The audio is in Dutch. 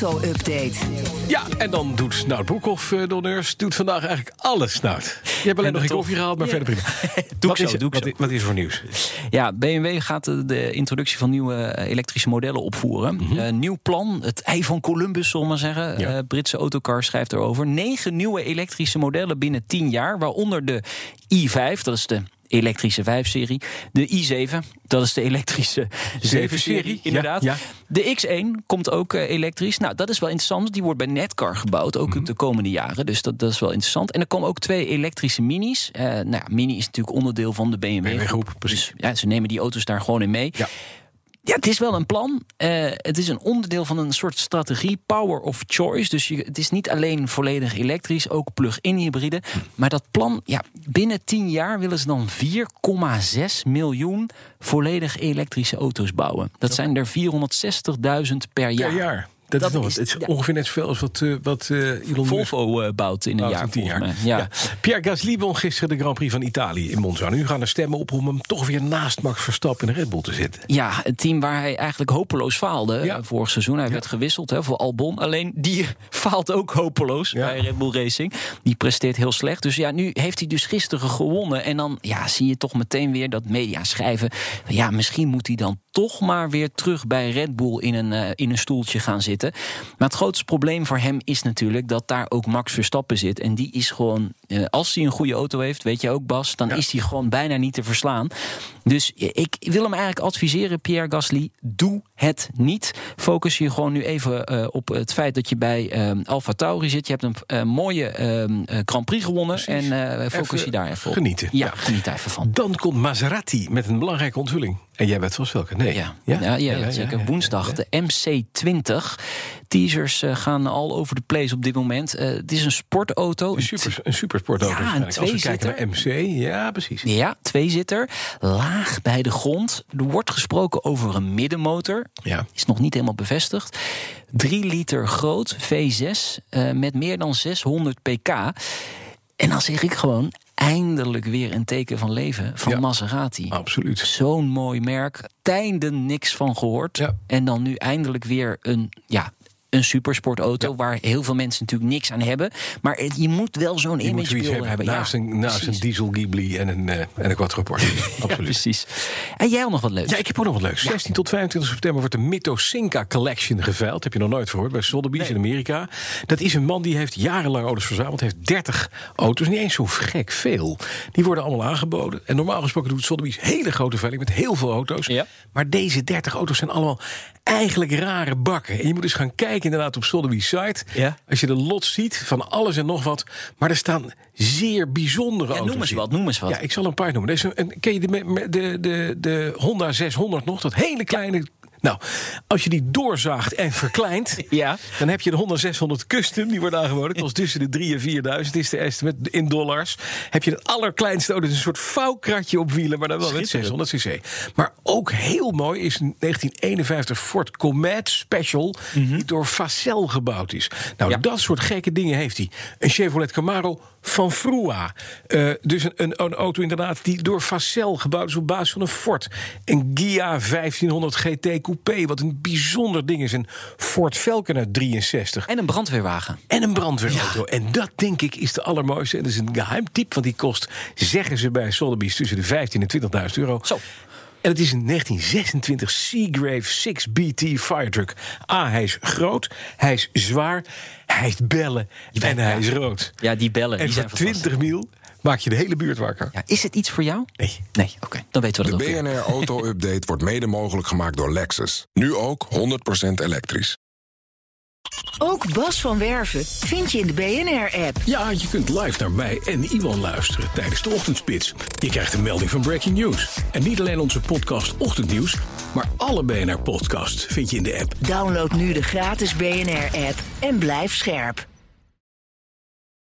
Auto-update. Ja, en dan doet Snout Broekhoff, uh, donneurs, doet vandaag eigenlijk alles, Snout. Je hebt alleen nog geen koffie gehaald, maar verder prima. doe wat, ik is, zo, doe ik wat, zo. i- wat is er voor nieuws? Ja, BMW gaat de, introductie van nieuwe eh, elektrische modellen opvoeren. Eh, nieuw plan, het ei van Columbus, zullen we maar zeggen. Ja. Britse Autocar schrijft erover. Negen nieuwe elektrische modellen binnen 10 jaar, waaronder de i5, dat is de elektrische 5-serie. De i7, dat is de elektrische 7-serie, inderdaad. Ja, De X1 komt ook eh, elektrisch. Nou, dat is wel interessant. Die wordt bij Netcar gebouwd, ook de komende jaren. Dus dat, dat is wel interessant. En er komen ook twee elektrische minis. Eh, nou ja, mini is natuurlijk onderdeel van de BMW. BMW groep, groep. precies. Dus ja, ze nemen die auto's daar gewoon in mee. Ja. Ja, het is wel een plan. Eh, het is een onderdeel van een soort strategie, power of choice. Dus je, het is niet alleen volledig elektrisch, ook plug-in hybride. Maar dat plan, ja, binnen 10 jaar willen ze dan 4,6 miljoen volledig elektrische auto's bouwen. Dat zijn er 460.000 per jaar. Per jaar. Dat, Dat is, nog, is- het is ja. ongeveer net zoveel als wat, eh, wat eh, Elon Musk Volvo eh, bouwt in een bouwt jaar, in tien jaar. Ja. Ja. Pierre Gasly won gisteren de Grand Prix van Italië in Monza. Nu gaan er stemmen op om hem toch weer naast Max Verstappen in de Red Bull te zetten. Ja, het team waar hij eigenlijk hopeloos faalde Ja. vorig seizoen. Hij werd gewisseld hè, voor Albon. Alleen die faalt ook hopeloos bij Red Bull Racing. Die presteert heel slecht. Dus ja, nu heeft hij dus gisteren gewonnen. En dan ja, zie je toch meteen weer dat media schrijven... ja, misschien moet hij dan toch maar weer terug bij Red Bull in een, in een stoeltje gaan zitten. Maar het grootste probleem voor hem is natuurlijk... dat daar ook Max Verstappen zit. En die is gewoon, eh, als hij een goede auto heeft... weet je ook Bas, dan is hij gewoon bijna niet te verslaan. Dus ik wil hem eigenlijk adviseren, Pierre Gasly... doe het niet. Focus je gewoon nu even eh, op het feit dat je bij eh Alfa Tauri zit. Je hebt een mooie Grand Prix gewonnen. Precies. En eh, focus Even je daar even op. genieten. Ja, Ja. geniet daar even van. Dan komt Maserati met een belangrijke onthulling. En jij weet vast welke? Nee. Ja, ja? Ja, zeker. ja. Woensdag, de MC20. Teasers eh, gaan al over de place op dit moment. Eh, het is een sportauto. Een, super, een supersportauto. Ja, een waarschijnlijk. Als we kijken naar tweezitter. MC, ja precies. Ja, tweezitter. Laag bij de grond. Er wordt gesproken over een middenmotor. Ja. Is nog niet helemaal bevestigd. 3 liter groot, V6, eh, met meer dan 600 pk. En dan zeg ik gewoon, eindelijk weer een teken van leven van Ja. Maserati. Absoluut. Zo'n mooi merk. Tijden niks van gehoord. Ja. En dan nu eindelijk weer een, ja, een supersportauto... Ja. waar heel veel mensen natuurlijk niks aan hebben. Maar het- je moet wel zo'n Je moet zoiets imagebeeld hebben. Naast, Ja, een, naast een diesel Ghibli en een, eh, en een. Ja, Absoluut. precies. En jij had nog wat leuks. Ja, ik heb ook nog wat leuks. 16 tot 25 september wordt de Mitosinka Collection geveild. Heb je nog nooit gehoord bij Sotheby's in Amerika. Dat is een man die heeft jarenlang auto's verzameld. Heeft 30 auto's. Niet eens zo gek veel. Die worden allemaal aangeboden. En normaal gesproken doet Sotheby's hele grote veiling met heel veel auto's. Ja. Maar deze 30 auto's zijn allemaal eigenlijk rare bakken. En je moet eens gaan kijken inderdaad op Sotheby's site. Ja. Als je de lot ziet van alles en nog wat. Maar er staan zeer bijzondere Ja, auto's noem eens in. wat, noem eens wat. Ja, ik zal een paar noemen. Er is een, ken je de, de, de, de Honda 600 nog? Dat hele kleine... Nou, als je die doorzaagt en verkleint... Ja. dan heb je de Honda 600 Custom. Die wordt aangeboden. Kost tussen de 3 en 4000 is de estimate in dollars. Heb je het allerkleinste auto. Dat is een soort vouwkratje op wielen. Maar dan wel met 600 cc. Maar ook heel mooi is een 1951 Ford Comet Special... die door Facel gebouwd is. Nou, Ja. dat soort gekke dingen heeft hij. Een Chevrolet Camaro van Frua. Eh, dus een, een, een auto inderdaad die door Facel gebouwd is op basis van een Ford. Een Gia 1500 GT Coupé, wat een bijzonder ding is. Een Ford Falcon uit 63. En een brandweerwagen. En een brandweerauto. En dat denk ik is de allermooiste. En dat is een geheim type, want die kost, zeggen ze bij Sotheby's, tussen de 15 en 20.000 euro. Zo. En het is een 1926 Seagrave 6BT firetruck. A, hij is groot, hij is zwaar, hij heeft bellen en hij is rood. Ja, die bellen. En die zijn fantastisch. 20 mil maak je de hele buurt wakker. Ja, is het iets voor jou? Nee. Nee, oké. Dan weten we De dat ook weer. BNR Auto Update wordt mede mogelijk gemaakt door Lexus. Nu ook 100% elektrisch. Ook Bas van Werven vind je in de BNR-app. Ja, je kunt live naar mij en Iwan luisteren tijdens de ochtendspits. Je krijgt een melding van Breaking News. En niet alleen onze podcast Ochtendnieuws, maar alle BNR-podcasts vind je in de app. Download nu de gratis BNR-app en blijf scherp.